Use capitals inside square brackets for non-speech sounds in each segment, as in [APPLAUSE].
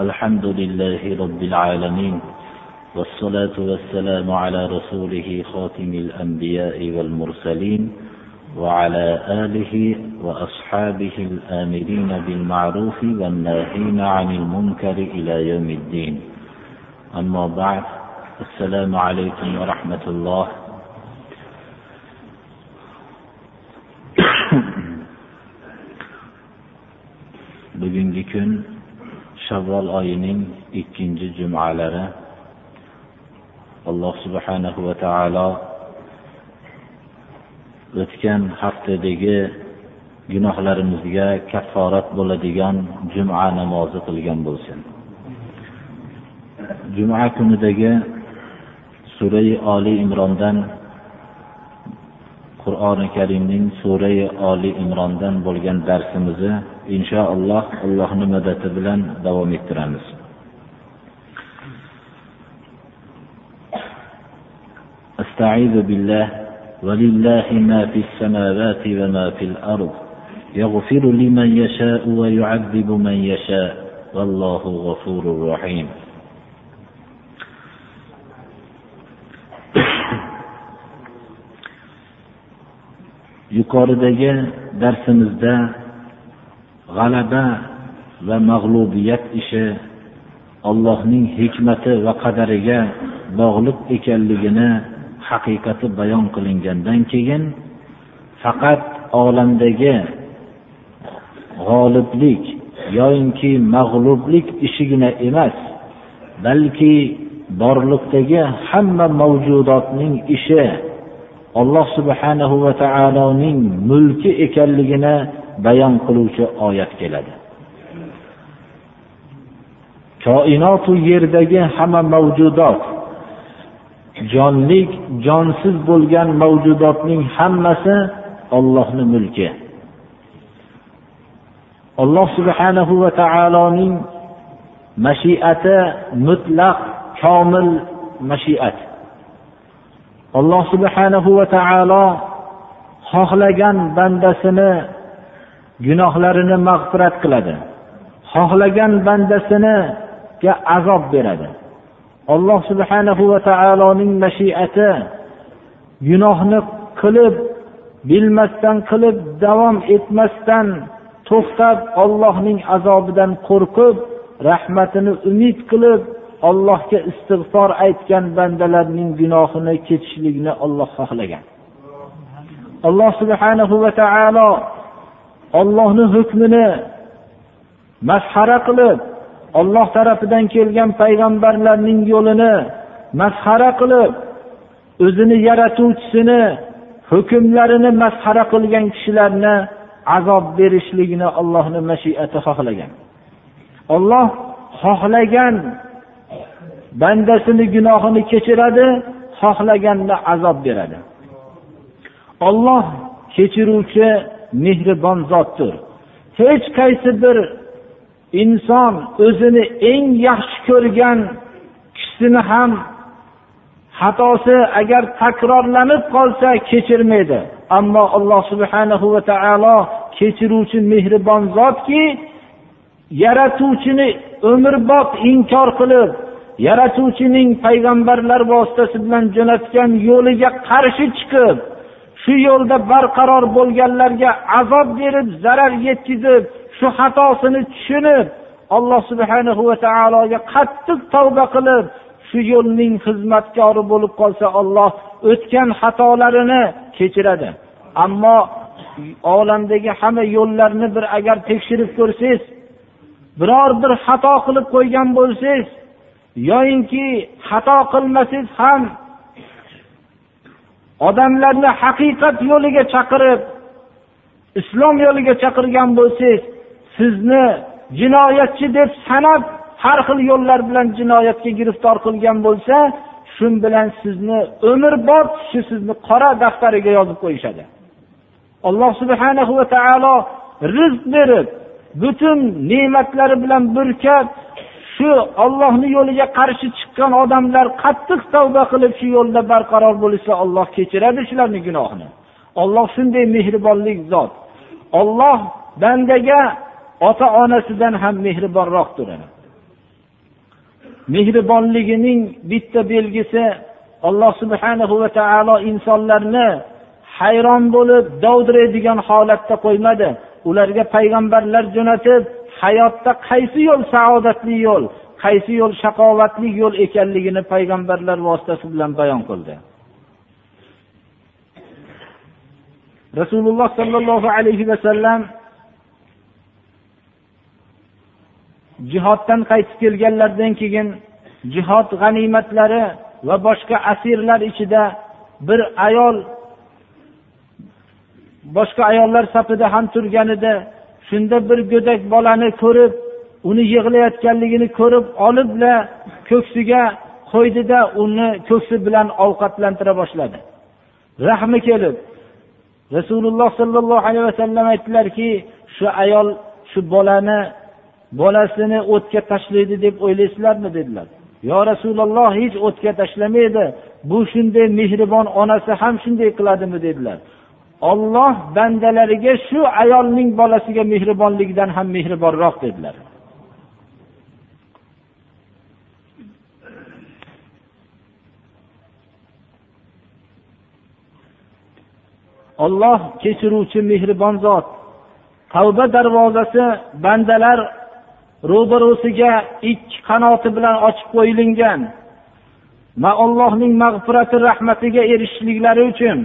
الحمد لله رب العالمين والصلاة والسلام على رسوله خاتم الأنبياء والمرسلين وعلى آله وأصحابه الآمرين بالمعروف والناهين عن المنكر إلى يوم الدين. أما بعد السلام عليكم ورحمة الله. [COUGHS] Bugungi shavvol oyining ikkinchi jumalari. Alloh subhanahu va taolo o'tgan haftadagi gunohlarimizga kafforat bo'ladigan juma namozi qilgan bo'lsin. Juma kunidagi surai oli imrondan qur'oni karimning surai oli imrondan bo'lgan darsimizni inshaalloh allohni madadi bilan davom ettiramiz استعيذ بالله ولله ما في السماوات وما في الارض يغفر لمن يشاء ويعذب من يشاء والله غفور رحيم yuqoridagi darsimizda g'alaba va mag'lubiyat ishi Allohning hikmati va qadariga bog'liq ekanligini haqiqati bayon qilingandan keyin faqat olamdagi g'oliblik yoyinki mag'lublik ishigina emas balki borliqdagi hamma mavjudotning ishi alloh subhanahu va taoloning mulki ekanligini bayon qiluvchi oyat keladi. Koinotu yerdagi hamma mavjudot jonlik jonsiz bo'lgan mavjudotning hammasi ollohni mulki. Alloh subhanahu va taoloning mashiati mutlaq komil mashiat. Alloh subhanahu va taolo xohlagan bandasini gunohlarini mag'firat qiladi. Xohlagan bandasiniga azob beradi. Alloh subhanahu va taoloning mashiati gunohni qilib bilmasdan qilib davom etmasdan to'xtab ollohning azobidan qo'rqib rahmatini umid qilib ollohga istig'for aytgan bandalarning gunohini kechishlikni olloh xohlagan. Alloh subhanahu va taolo ollohni hukmini masxara qilib olloh tarafidan kelgan payg'ambarlarning yo'lini masxara qilib o'zini yaratuvchisini hukmlarini masxara qilgan kishilarni azob berishligini ollohni mashiati xohlagan. Olloh xohlagan bandasini gunohini kechiradi xohlaganda azob beradi. Olloh kechiruvchi mehribon zotdir. Hech qaysi bir inson o'zini eng yaxshi ko'rgan kishisini ham xatosi agar takrorlanib qolsa kechirmaydi. Ammo alloh subhanahu va taolo kechiruvchi mehribon zotki yaratuvchini umrbod inkor qilib yaratuvchining payg'ambarlar vositasi bilan jo'natgan yo'liga qarshi chiqib shu yo'lda barqaror bo'lganlarga azob berib zarar yetkazib shu xatosini tushunib alloh subhanahu va taologa qattiq tavba qilib shu yo'lning xizmatkori bo'lib qolsa olloh o'tgan xatolarini kechiradi. Ammo olamdagi hamma yo'llarni bir agar tekshirib ko'rsangiz biror bir xato qilib qo'ygan bo'lsangiz yoyinki xato qilmasangiz ham odamlarni haqiqat yo'liga chaqirib islom yo'liga chaqirgan bo'lsangiz sizni jinoyatchi deb sanab har xil yo'llar bilan jinoyatga giriftor qilgan bo'lsa shu bilan sizni umrbod shu sizni qora daftariga yozib qo'yishadi. Alloh subhanahu va taolo rizq berib butun ne'matlari bilan burkab shu ollohni yo'liga qarshi chiqqan odamlar qattiq tavba qilib shu yo'lda barqaror bo'lishsa olloh kechiradi shularni gunohini. Olloh shunday mehribonlik zot. Olloh bandaga ota onasidan ham mehribonroqdir mehribonligining bitta belgisi alloh subhanahu va taolo insonlarni hayron bo'lib dovdiraydigan holatda qo'ymadi. Ularga payg'ambarlar jo'natib hayotda qaysi yo'l saodatli yo'l qaysi yo'l shaqovatli yo'l ekanligini payg'ambarlar vositasi bilan bayon qildi. Rasululloh sollallohu alayhi vasallam jihoddan qaytib kelganlaridan keyin jihod g'animatlari va boshqa asirlar ichida bir ayol boshqa ayollar safida ham turganida shunda bir go'dak bolani ko'rib uni yig'layotganligini ko'rib olibla ko'ksiga qo'ydida uni ko'ksi bilan ovqatlantira boshladi. Rahmi kelib rasululloh sollallohu alayhi vasallam aytdilarki shu ayol shu bolani bolasini o'tga tashlaydi deb o'ylaysizlarmi? dedilar. Yo rasululloh hech o'tga tashlamaydi. Bu shunday mehribon onasi ham shunday qiladimi? dedilar. Olloh bandalariga shu ayolning bolasiga mehribonligidan ham mehribonroq dedilar. Olloh kechiruvchi mehribon zot tavba darvozasi bandalar ro'barusiga ikki qanoti bilan ochib qo'yilgan va allohning mag'firati rahmatiga erishishliklari uchun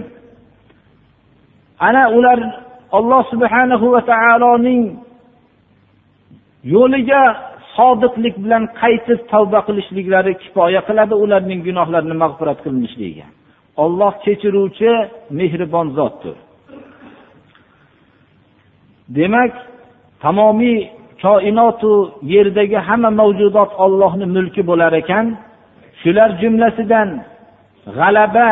ana ular alloh subhanahu va taoloning yo'liga sodiqlik bilan qaytib tavba qilishliklari kifoya qiladi ularning gunohlarini mag'firat qilinishligiga. Olloh kechiruvchi mehribon zotdir. Demak tamomiy koinotu yerdagi hamma mavjudot ollohni mulki bo'lar ekan. Shular jumlasidan g'alaba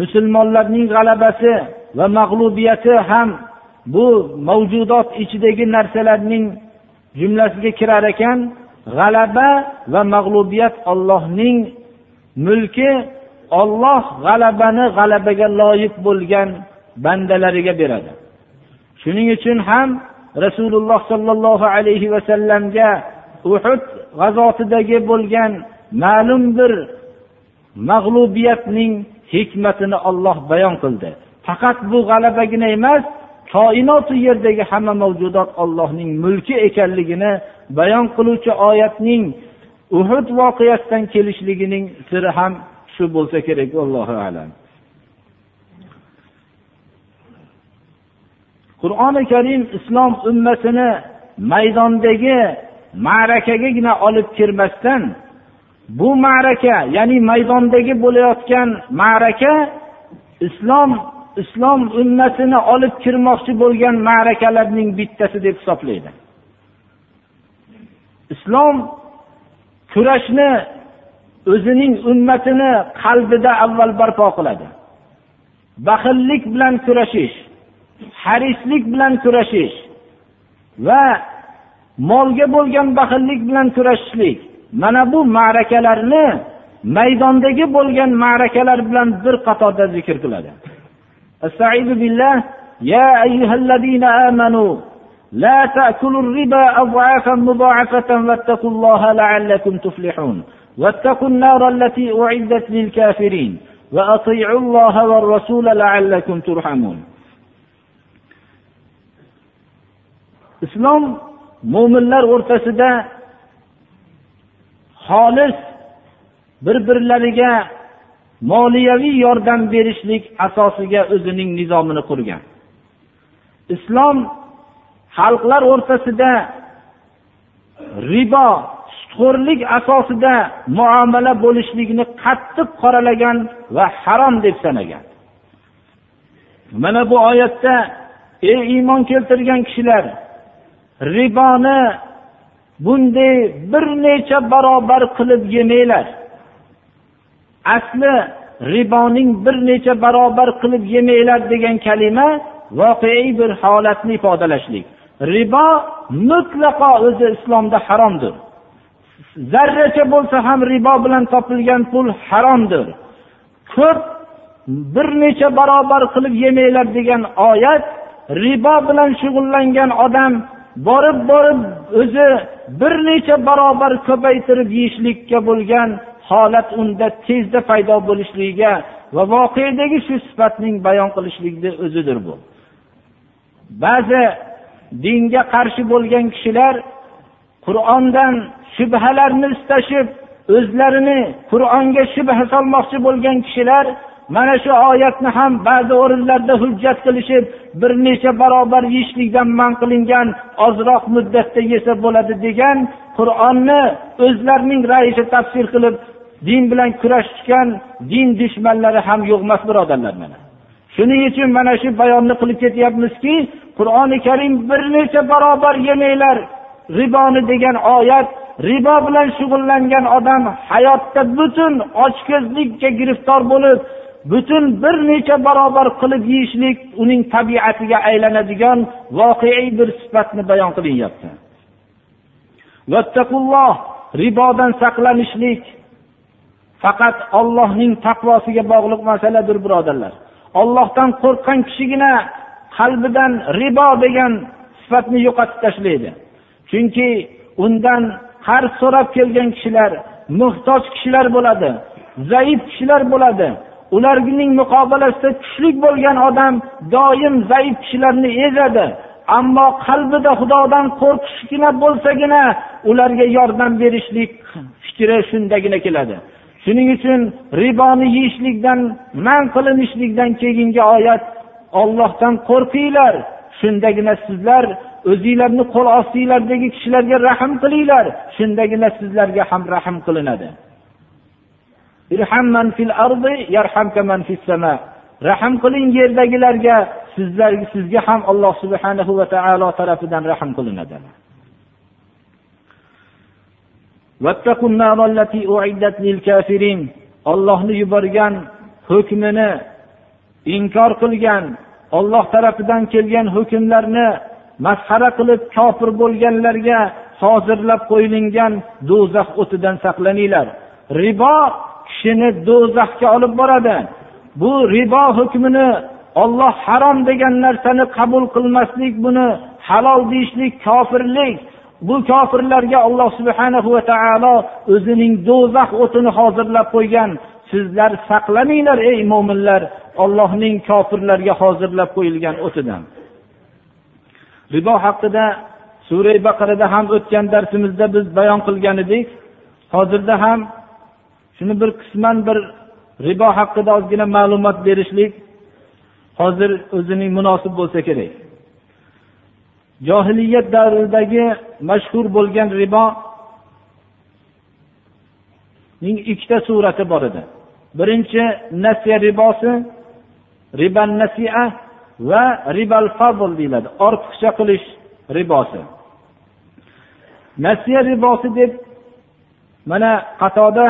musulmonlarning g'alabasi va mag'lubiyati ham bu mavjudot ichidagi narsalarning jumlasiga kirar ekan. G'alaba va mag'lubiyat ollohning mulki olloh g'alabani g'alabaga loyiq bo'lgan bandalariga beradi. Shuning uchun ham rasululloh sollallohu alayhi vasallamga uhud g'azotidagi bo'lgan ma'lum bir mag'lubiyatning hikmatini olloh bayon qildi. Faqat bu g'alabagina emas koinotu yerdagi hamma mavjudot ollohning mulki ekanligini bayon qiluvchi oyatning uhud voqeasidan kelishligining siri ham shu bo'lsa kerak allohu alam. Qur'oni karim islom ummatini maydondagi ma'rakagagina olib kirmasdan bu ma'raka ya'ni maydondagi bo'layotgan ma'raka islom islom ummatini olib kirmoqchi bo'lgan ma'rakalarning bittasi deb hisoblaydi. Islom kurashni o'zining ummatini qalbida avval barpo qiladi. Baxillik bilan kurashish harislik bilan kurashish va molga bo'lgan baxillik bilan kurashishlik mana bu ma'rakalarni maydondagi bo'lgan ma'rakalar bilan bir qatorda zikr qiladi. يا أيها الذين آمنوا لا تأكلوا الربا أضعافا مضاعفة واتقوا الله لعلكم تفلحون. واتقوا النار التي أعدت للكافرين. وأطيعوا الله والرسول لعلكم ترحمون. islom mo'minlar o'rtasida xolis bir birlariga moliyaviy yordam berishlik asosiga o'zining nizomini qurgan. Islom xalqlar o'rtasida ribo sutxo'rlik asosida muomala bo'lishlikni qattiq qoralagan va harom deb sanagan. Mana bu oyatda ey iymon keltirgan kishilar riboni bunday bir necha barobar qilib yemanglar. Asli riboning bir necha barobar qilib yemanglar degan kalima voqeiy bir holatni ifodalashlik. Ribo mutlaqo o'zi islomda haromdir. Zarracha bo'lsa ham ribo bilan topilgan pul haromdir. Ko'p bir necha barobar qilib yemanglar degan oyat ribo bilan shug'ullangan odam borib borib o'zi bir necha barobar ko'paytirib yeyishlikka bo'lgan holat unda tezda paydo bo'lishligiga va voqedagi shu sifatning bayon qilishligini o'zidir bu. Ba'zi dinga qarshi bo'lgan kishilar qur'ondan shubhalarni istashib o'zlarini qur'onga shubha solmoqchi bo'lgan kishilar mana shu oyatni ham ba'zi o'rinlarda hujjat qilishib bir necha barobar yeyishlikdan man qilingan ozroq muddatda yesa bo'ladi degan qur'onni o'zlarining rayicha tafsir qilib din bilan kurashishgan din dushmanlari ham yo'q emas birodarlar mana. Shuning uchun mana shu bayonni qilib ketyapmizki qur'oni karim bir necha barobar yemanglar. Riboni degan oyat ribo bilan shug'ullangan odam hayotda butun ochko'zlikka giriftor bo'lib butun bir necha barobar qilib yeyishlik uning tabiatiga aylanadigan voqeiy bir sifatni bayon qilinyapti. Ribodan saqlanishlik. Faqat ollohning taqvosiga bog'liq masaladir birodarlar. Ollohdan qo'rqqan kishigina qalbidan ribo degan sifatni yo'qotib tashlaydi. Chunki undan qarz so'rab kelgan kishilar muhtoj kishilar bo'ladi zaif kishilar bo'ladi. Ularning muqobilasida kuchli bo'lgan odam doim zaif kishilarni ezadi. Ammo qalbida xudodan qo'rqishgina bo'lsagina ularga yordam berishlik fikri shundagina keladi. Shuning uchun riboni yeyishlikdan man qilinishlikdan keyingi oyat ollohdan qo'rqinglar. Shundagina sizlar o'zinglarni qo'l ostinglardagi kishilarga rahm qilinglar. Shundagina sizlarga ham rahm qilinadi. Rahm qiling yerdagilarga sizlar sizga ham alloh subhanahu va taolo tarafidan rahm qilinadi. Ollohni yuborgan hukmini inkor qilgan olloh tarafidan kelgan hukmlarni masxara qilib kofir bo'lganlarga hozirlab qo'yilingan do'zax o'tidan saqlaninglar. Ribo kishini do'zaxga olib boradi. Bu ribo hukmini olloh harom degan narsani qabul qilmaslik buni halol deyishlik kofirlik bu kofirlarga alloh subhana va taolo o'zining do'zax o'tini hozirlab qo'ygan. Sizlar saqlaninglar ey mo'minlar. Ollohning kofirlarga hozirlab qo'yilgan o'tidan. Ribo haqida sura baqarada ham o'tgan darsimizda biz bayon qilgan edik. Hozirda ham shuni bir qisman bir ribo haqida ozgina ma'lumot berishlik hozir o'zining munosib bo'lsa kerak. Johiliyat davridagi mashhur bo'lgan riboning ikkita surati bor edi. Birinchi nasiya ribosi ribal nasia va ribal fazl deyiladi. Ortiqcha qilish ribosi. Nasiya ribosi deb mana qatoda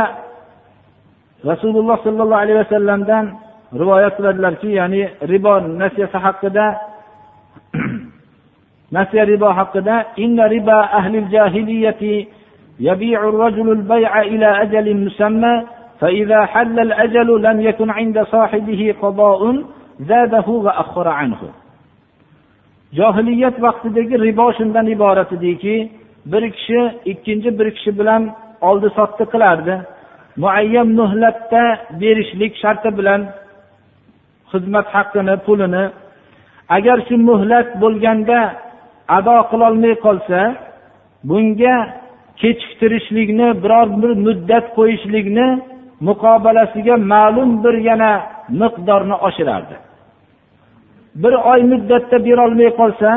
rasululloh sollallohu alayhi vasallamdan rivoyat qiladilarki ya'ni ribo nasiyasi haqida nasiya ribo haqida inna riba ahli jahiliyati يبيع الرجل البيع إلى أجل مسمى فإذا حل الأجل لم يكن عند صاحبه قضاء زاده وأخر عنه johiliyat vaqtidagi ribo shundan iborat ediki bir kishi ikkinchi bir kishi bilan oldi sotdi qilardi muayyan muhlatda berishlik sharti bilan xizmat haqqini pulini agar shu muhlat bo'lganda ado qilolmay qolsa bunga kechiktirishlikni biror bir muddat qo'yishlikni muqobalasiga ma'lum bir yana miqdorni oshirardi. Bir oy muddatda berolmay qolsa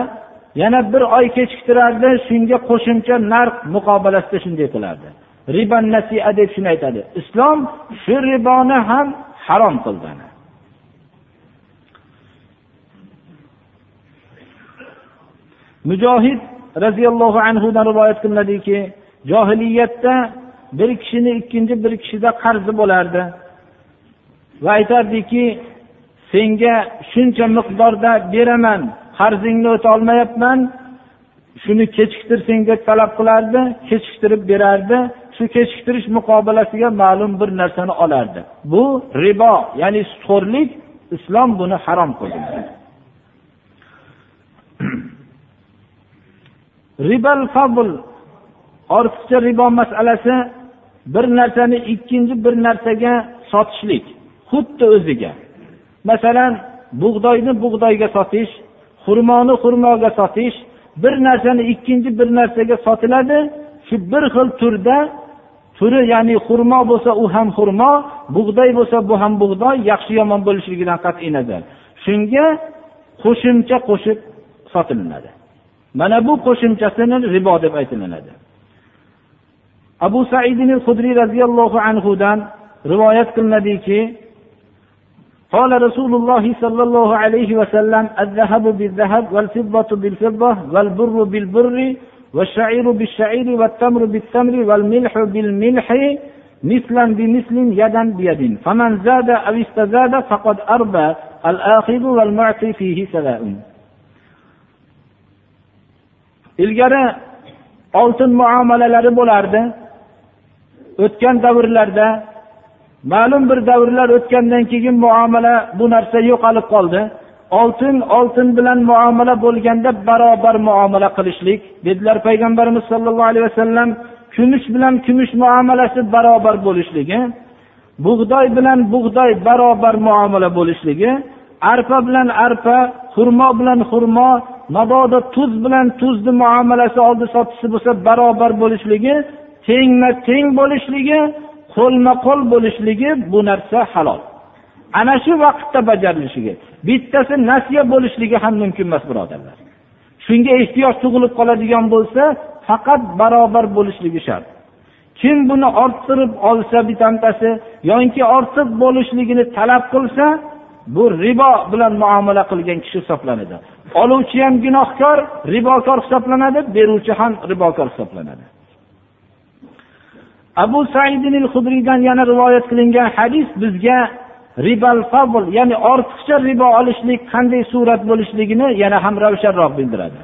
yana bir oy kechiktirardi shunga qo'shimcha narx muqobalasida shunday qilardi. Riban nasia deb shuni aytadi. Islom shu riboni ham harom qildi mujohid roziyallohu anhudan rivoyat qilinadiki johiliyatda bir kishini ikkinchi bir kishida qarzi bo'lardi. Va aytardiki senga shuncha miqdorda beraman qarzingni o'tolmayapman shuni kechiktirsang deb talab qilardi kechiktirib berardi. Shu kechiktirish muqobilasiga ma'lum bir narsani olardi. Bu ribo ya'ni sutxo'rlik islom buni harom qildi. Ribal fabl ortiqcha ribo masalasi bir narsani ikkinchi bir narsaga sotishlik xuddi o'ziga. Masalan bug'doyni bug'doyga sotish xurmoni xurmoga sotish bir narsani ikkinchi bir narsaga sotiladi shu bir xil turda turi ya'ni xurmo bo'lsa u ham xurmo bug'doy bo'lsa bu ham bug'doy yaxshi yomon bo'lishligidan qat'iy nazar. Shunga qo'shimcha qo'shib sotilinadi. Mana bu qo'shimchasini ribo deb aytilinadi abu saidin hudriy roziyallohu anhudan rivoyat qilinadiki قال رسول الله صلى الله عليه وسلم الذهب بالذهب والفضة بالفضة والبر بالبر والشعير بالشعير والتمر بالتمر والملح بالملح مثلا بمثل يدا بيد فمن زاد أو استزاد فقد أربى الآخذ والمعطي فيه سواء ilgari oltin muomalalari bo'lardi. O'tgan davrlarda ma'lum bir davrlar o'tgandan keyin muomala bu narsa yo'qolib qoldi. Oltin oltin bilan muomala bo'lganda barobar muomala qilishlik dedilar payg'ambarimiz sollallohu alayhi vasallam kumush bilan kumush muomalasi barobar bo'lishligi bug'doy bilan bug'doy barobar muomala bo'lishligi arpa bilan arpa xurmo bilan xurmo mabodo tuz bilan tuzni muomalasi oldi sotisi bo'lsa barobar bo'lishligi tengma teng bo'lishligi qo'lma qo'l bo'lishligi bu narsa halol. Ana shu vaqtda bajarilishligi bittasi nasiya bo'lishligi ham mumkin emas birodarlar. Shunga ehtiyoj tug'ilib qoladigan bo'lsa faqat barobar bo'lishligi shart. Kim buni orttirib olsa bittasi yoki ortiq bo'lishligini talab qilsa bu ribo bilan muomala qilgan kishi hisoblanadi. oluvchi ham gunohkor ribokor hisoblanadi beruvchi ham ribokor hisoblanadi abu saidin hudriydan yana rivoyat qilingan hadis bizga ribal fabl ya'ni ortiqcha ribo olishlik qanday surat bo'lishligini yana ham ravshanroq bildiradi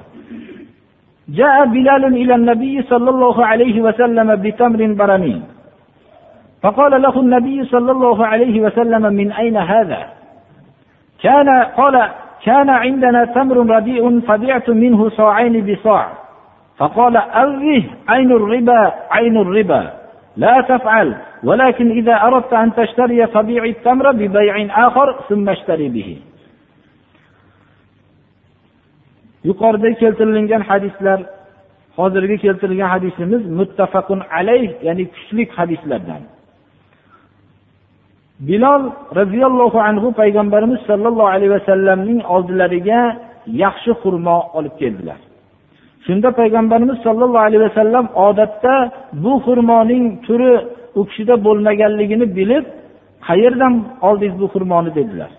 جاء بلال إلى النبي صلى الله عليه وسلم بتمر برني فقال له النبي صلى الله عليه وسلم من أين هذا كان قال كان عندنا تمر رديء فبعت منه صاعين بصاع. فقال أره عين الربا عين الربا. لا تفعل ولكن إذا أردت أن تشتري فبيع التمر ببيع آخر ثم اشتري به. yuqorida keltirilgan hadislar hozirgi keltirilgan hadisimiz muttafaqun alayh ya'ni kuchli hadislardan bilol roziyallohu anhu payg'ambarimiz sollallohu alayhi vasallamning oldilariga yaxshi xurmo olib keldilar. Shunda payg'ambarimiz sollallohu alayhi vasallam odatda bu xurmoning turi u kishida bo'lmaganligini bilib qayerdan oldingiz bu xurmoni? dedilar.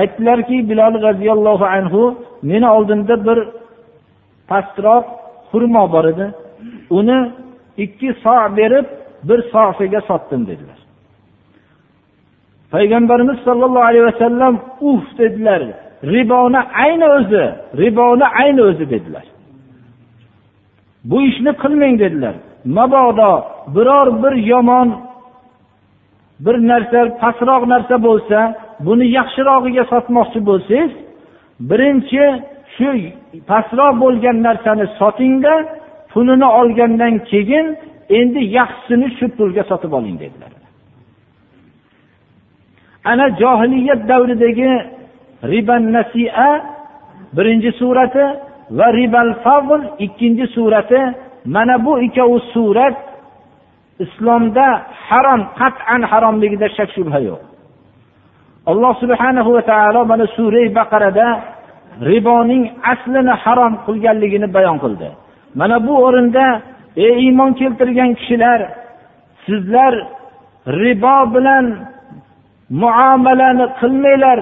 Aytdilarki bilol roziyallohu anhu meni oldimda bir pastroq xurmo bor edi. Uni ikki so berib bir sofiga sotdim dedilar. Payg'ambarimiz sollallohu alayhi vasallam uf! dedilar. Riboni ayni o'zi riboni ayni o'zi dedilar. Bu ishni qilmang dedilar. Mabodo biror bir yomon bir narsa pastroq narsa bo'lsa buni yaxshirog'iga sotmoqchi bo'lsangiz birinchi shu pastroq bo'lgan narsani sotingda pulini olgandan keyin endi yaxshisini shu pulga sotib oling dedilar. Ana johiliyat davridagi riban nasia birinchi surati va ribal favl ikkinchi surati. Mana bu ikkovi surat islomda harom qat'an haromligida shak shubha yo'q. Alloh subhanahu va taolo mana sura baqarada riboning aslini harom qilganligini bayon qildi. Mana bu o'rinda ey iymon keltirgan kishilar sizlar ribo bilan muomalani qilmanglar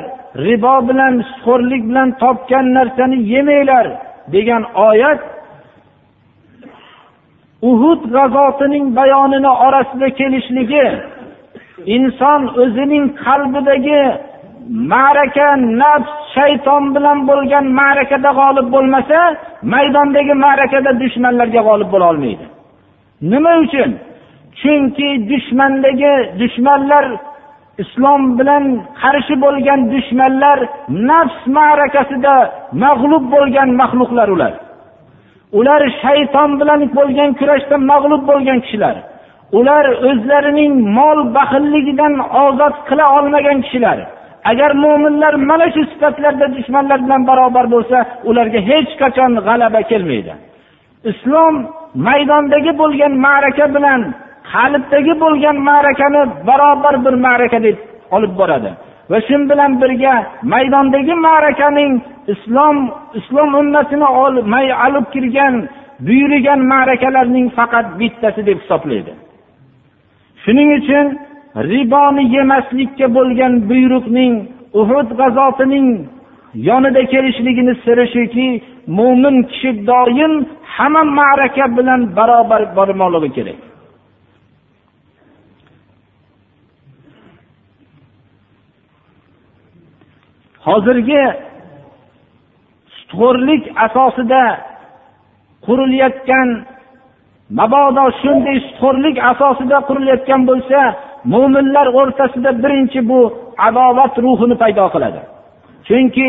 ribo bilan xo'rlik bilan topgan narsani yemanglar degan oyat uhud g'azotining bayonini orasida kelishligi inson o'zining qalbidagi ma'raka nafs shayton bilan bo'lgan ma'rakada g'olib bo'lmasa maydondagi ma'rakada dushmanlarga g'olib bo'la olmaydi. Nima uchun? Chunki dushmandagi dushmanlar islom bilan qarshi bo'lgan dushmanlar nafs ma'rakasida mag'lub bo'lgan maxluqlar ular. Ular shayton bilan bo'lgan kurashda mag'lub bo'lgan kishilar. Ular o'zlarining mol baxilligidan ozod qila olmagan kishilar. Agar mo'minlar mana shu sifatlarda dushmanlar bilan barobar bo'lsa ularga hech qachon g'alaba kelmaydi. Islom maydondagi bo'lgan ma'raka bilan qalbdagi bo'lgan ma'rakani barobar bir ma'raka deb olib boradi. Va shu bilan birga maydondagi ma'rakaning islom islom ummatini olib kirgan buyurgan ma'rakalarning faqat bittasi deb hisoblaydi. Shuning uchun riboni yemaslikka bo'lgan buyruqning uhud g'azotining yonida kelishligini siri shuki mo'min kishi doim hamma ma'raka bilan barobar bormoqligi kerak. Hozirgi sutxo'rlik asosida qurilayotgan mabodo shunday sutxo'rlik asosida qurilayotgan bo'lsa mo'minlar o'rtasida birinchi bu adovat ruhini paydo qiladi. Chunki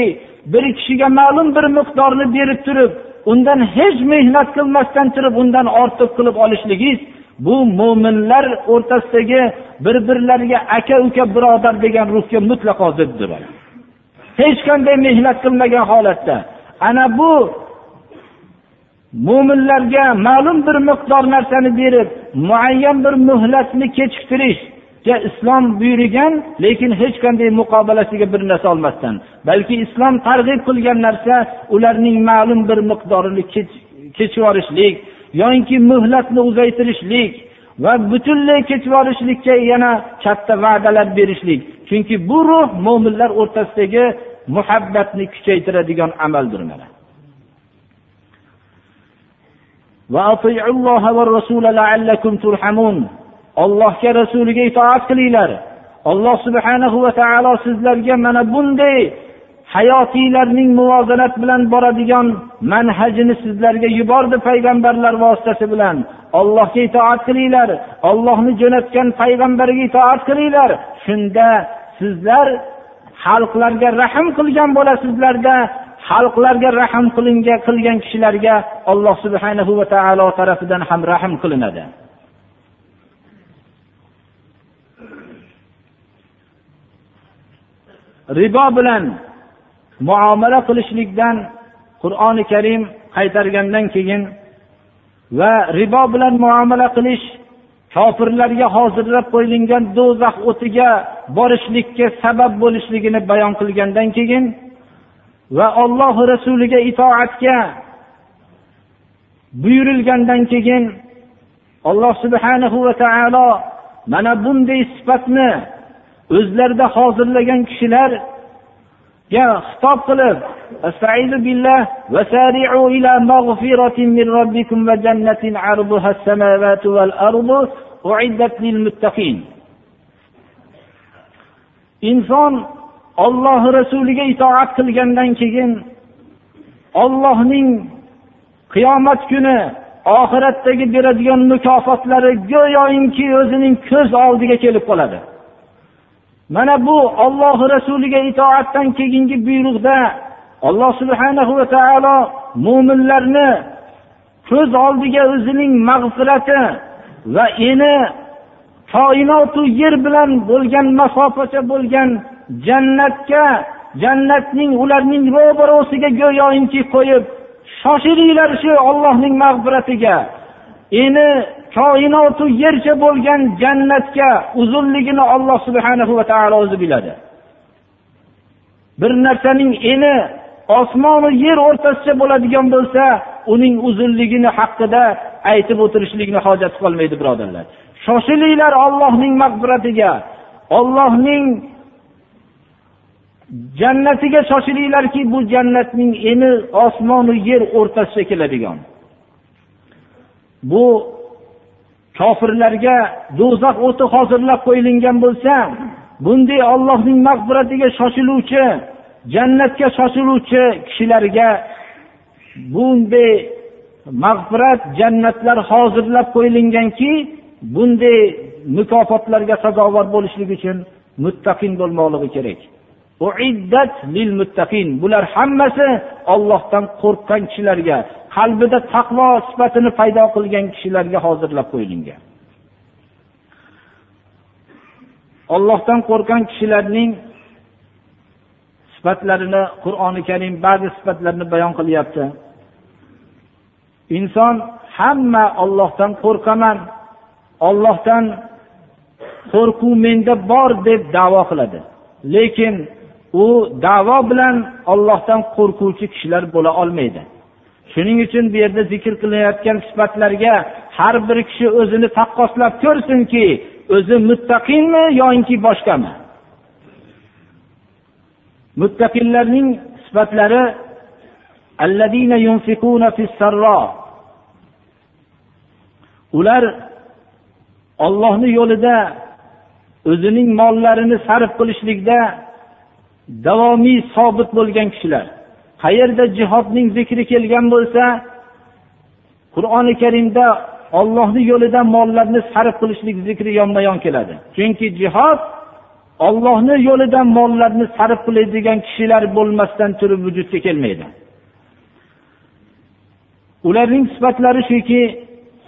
bir kishiga ma'lum bir miqdorni berib turib undan hech mehnat qilmasdan turib undan ortiq qilib olishligingiz bu mo'minlar o'rtasidagi bir birlariga aka uka birodar degan ruhga mutlaqo ziddir. Hech qanday mehnat qilmagan holatda. Ana bu mo'minlarga ma'lum bir miqdor narsani berib muayyan bir muhlatni kechiktirishga islom buyurgan lekin hech qanday muqobalasiga bir narsa olmasdan. Balki islom targ'ib qilgan narsa ularning ma'lum bir miqdorini kechib yuborishlik yoinki muhlatni uzaytirishlik va butunlay kechib yuborishlikka yana katta va'dalar berishlik. Chunki bu ruh mo'minlar o'rtasidagi muhabbatni kuchaytiradigan amaldir mana. Ollohga rasuliga itoat qilinglar. Alloh subhanahu va taolo sizlarga mana bunday hayotiylarning muvozanat bilan boradigan manhajini sizlarga yubordi payg'ambarlar vositasi bilan. Ollohga itoat qilinglar ollohni jo'natgan payg'ambariga itoat qilinglar. Shunda sizlar xalqlarga rahm qilgan bo'lasizlarda xalqlarga rahm qilinga qilgan kishilarga alloh subhanahu va taolo tarafidan ham rahm qilinadi. Ribo bilan muomala qilishlikdan qur'oni karim qaytargandan keyin va ribo bilan muomala qilish kofirlarga hozirlab qo'yilgan do'zax o'tiga borishlikka sabab bo'lishligini bayon qilgandan keyin va ollohi rasuliga itoatga buyurilgandan keyin alloh subhanahu va taolo mana bunday sifatni o'zlarida hozirlagan kishilar xitob qilib va sari'u ila mag'firatin min jannatin arduha samawati wal uiddat lil muttaqin. Inson olloh rasuliga itoat qilgandan keyin ollohning qiyomat kuni oxiratdagi beradigan mukofotlari go'yoinki o'zining ko'z oldiga kelib qoladi. Mana bu olloh rasuliga itoatdan keyingi buyruqda alloh subhanahu va taolo mo'minlarni ko'z oldiga o'zining mag'firati va eni koinotu yer bilan bo'lgan masofacha bo'lgan jannatga jannatning ularning ro'barosiga go'yoinki qo'yib shoshilinglar shu ollohning mag'firatiga. Eni koinotu yercha bo'lgan jannatga uzunligini olloh subhanahu va taolo o'zi biladi. Bir narsaning eni osmonu yer o'rtasicha bo'ladigan bo'lsa uning uzunligini haqida aytib o'tirishlikni hojati qolmaydi birodarlar. Shoshilinglar ollohning mag'firatiga. Ollohning jannatiga shoshilinglarki bu jannatning eni osmonu yer o'rtasicha keladigan. Bu kofirlarga do'zax o'ti hozirlab qo'yilgan bo'lsa bunday ollohning mag'firatiga shoshiluvchi jannatga shoshiluvchi kishilarga bunday mag'firat jannatlar hozirlab qo'yilganki bunday mukofotlarga sazovor bo'lishlik uchun muttaqin bo'lmoqligi kerak. Bular hammasi ollohdan qo'rqqan kishilarga qalbida taqvo sifatini paydo qilgan kishilarga hozirlab qo'yilgan. Ollohdan qo'rqqan kishilarning sifatlarini qur'oni karim ba'zi sifatlarni bayon qilyapti. Inson hamma ollohdan qo'rqaman ollohdan qo'rquv menda bor deb davo qiladi. Lekin u davo bilan ollohdan qo'rquvchi kishilar bo'la olmaydi. Shuning uchun bu yerda zikr qilinayotgan sifatlarga har bir kishi o'zini taqqoslab ko'rsinki o'zi muttaqinmi yoinki boshqami? Muttaqinlarning sifatlari ular ollohni yo'lida o'zining mollarini sarf qilishlikda davomiy sobit bo'lgan kishilar. Qayerda jihodning zikri kelgan bo'lsa qur'oni karimda ollohni yo'lida mollarni sarf qilishlik zikri yonma yon keladi. Chunki jihod ollohni yo'lida mollarni sarf qiladigan kishilar bo'lmasdan turib vujudga kelmaydi. Ularning sifatlari shuki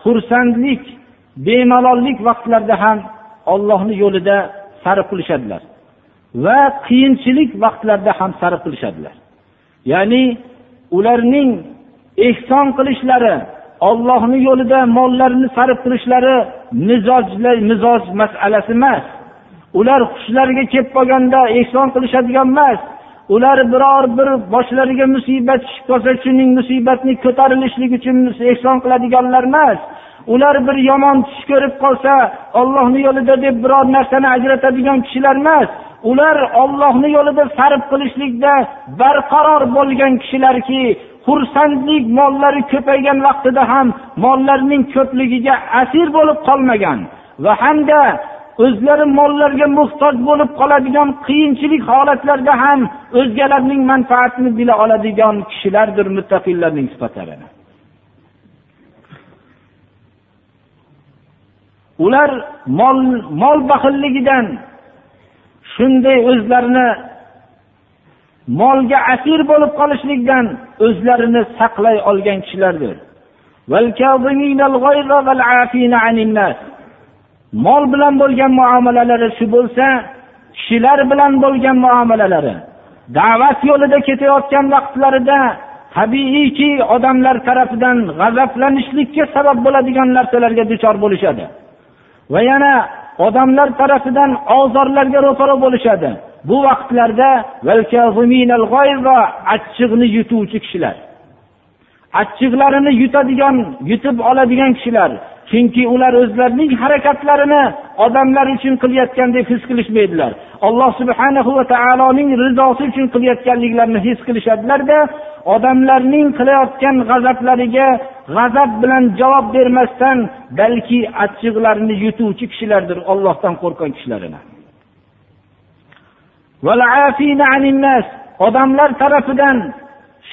xursandlik bemalollik vaqtlarida ham ollohni yo'lida sarf qilishadilar va qiyinchilik vaqtlarida ham sarf qilishadilar. Ya'ni ularning ehson qilishlari ollohni yo'lida mollarini sarf qilishlari mizojlar mizoj masalasi emas. Ular hushlariga kelib qolganda ehson qilishadigan emas. Ular biror bir boshlariga musibat tushib qolsa shuning musibatni ko'tarilishlik uchun ehson qiladiganlar emas. Ular bir yomon tush ko'rib qolsa ollohni yo'lida deb biror narsani ajratadigan kishilar emas. Ular ollohni yo'lida sarf qilishlikda barqaror bo'lgan kishilarki xursandlik mollari ko'paygan vaqtida ham mollarining ko'pligiga asir bo'lib qolmagan va hamda o'zlari mollarga muhtoj bo'lib qoladigan qiyinchilik holatlarda ham o'zgalarning manfaatini bila oladigan kishilardir muttaqillarning sifatlari ular mol mol baxilligidan shunday o'zlarini molga asir bo'lib qolishlikdan o'zlarini saqlay olgan kishilardir. Mol bilan bo'lgan muomalalari shu bo'lsa kishilar bilan bo'lgan muomalalari da'vat yo'lida ketayotgan vaqtlarida tabiiyki odamlar tarafidan g'azablanishlikka sabab bo'ladigan narsalarga duchor bo'lishadi. Va yana odamlar tarafidan ozorlarga ro'para bo'lishadi. Bu vaqtlarda achchiqni yutuvchi kishilar. Achchiqlarini yutadigan yutib oladigan kishilar. Chunki ular o'zlarining harakatlarini odamlar uchun qilayotgandek his qilishmaydilar. Alloh subhana va taoloning rizosi uchun qilayotganliklarini his qilishadilarda odamlarning qilayotgan g'azablariga g'azab bilan javob bermasdan balki achchiqlarini yutuvchi kishilardir ollohdan qo'rqqan kishilarini odamlar tarafidan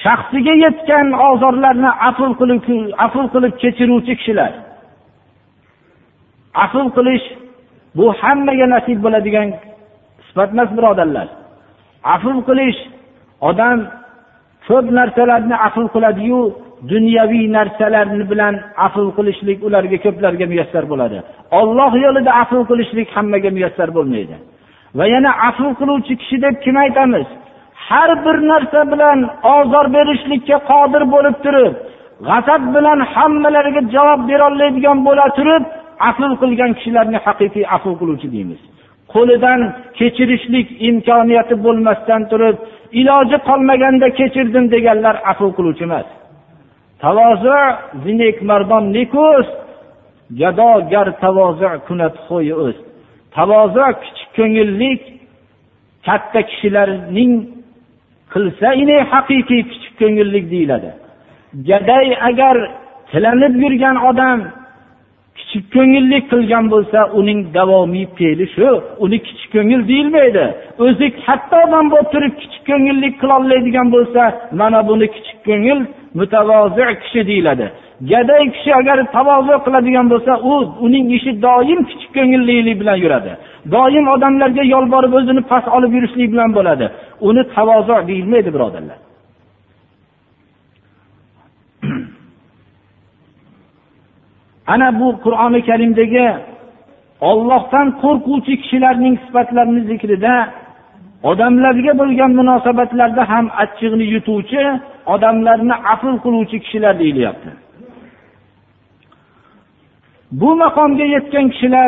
shaxsiga yetgan ozorlarni afl qilib afl qilib kechiruvchi kishilar. Afl qilish bu hammaga nasib bo'ladigan sifat emas birodarlar. Afl qilish odam ko'p narsalarni afl qiladiyu dunyoviy narsalarni bilan afv qilishlik ularga ko'plarga muyassar bo'ladi. Olloh yo'lida afv qilishlik hammaga muyassar bo'lmaydi. Va yana afv qiluvchi kishi deb kim aytamiz? Har bir narsa bilan ozor berishlikka qodir bo'lib turib g'azab bilan hammalariga javob berolmaydigan bo'la turib afv qilgan kishilarni haqiqiy afv qiluvchi deymiz. Qo'lidan kechirishlik imkoniyati bo'lmasdan turib iloji qolmaganda kechirdim deganlar afv qiluvchi emas. Tavozi zinek mardon neko'z gadogar tavozi kunat xo'yi o'z. Tavozi kichik ko'ngillik katta kishilarning qilsa ine haqiqiy kichik ko'ngillik deyiladi. Gaday agar tilanib yurgan odam kichik ko'ngillik qilgan bo'lsa uning davomiy fe'li shu. Uni kichik ko'ngil deyilmaydi. O'zi katta odam bo'lib turib kichik ko'ngillik qilolmaydigan bo'lsa mana buni kichik ko'ngil mutavozi kishi deyiladi. Gaday kishi agar tavozi qiladigan bo'lsa u uning ishi doim kichik ko'ngillilik bilan yuradi. Doim odamlarga yolborib o'zini past olib yurishlik bilan bo'ladi. Uni tavozu deyilmaydi birodarlar. [CLEARS THROAT] ana bu qur'oni karimdagi ollohdan qo'rquvchi kishilarning sifatlarini zikrida odamlarga bo'lgan munosabatlarda ham achchig'ini yutuvchi odamlarni afl qiluvchi kishilar deyilyapti. Bu maqomga yetgan kishilar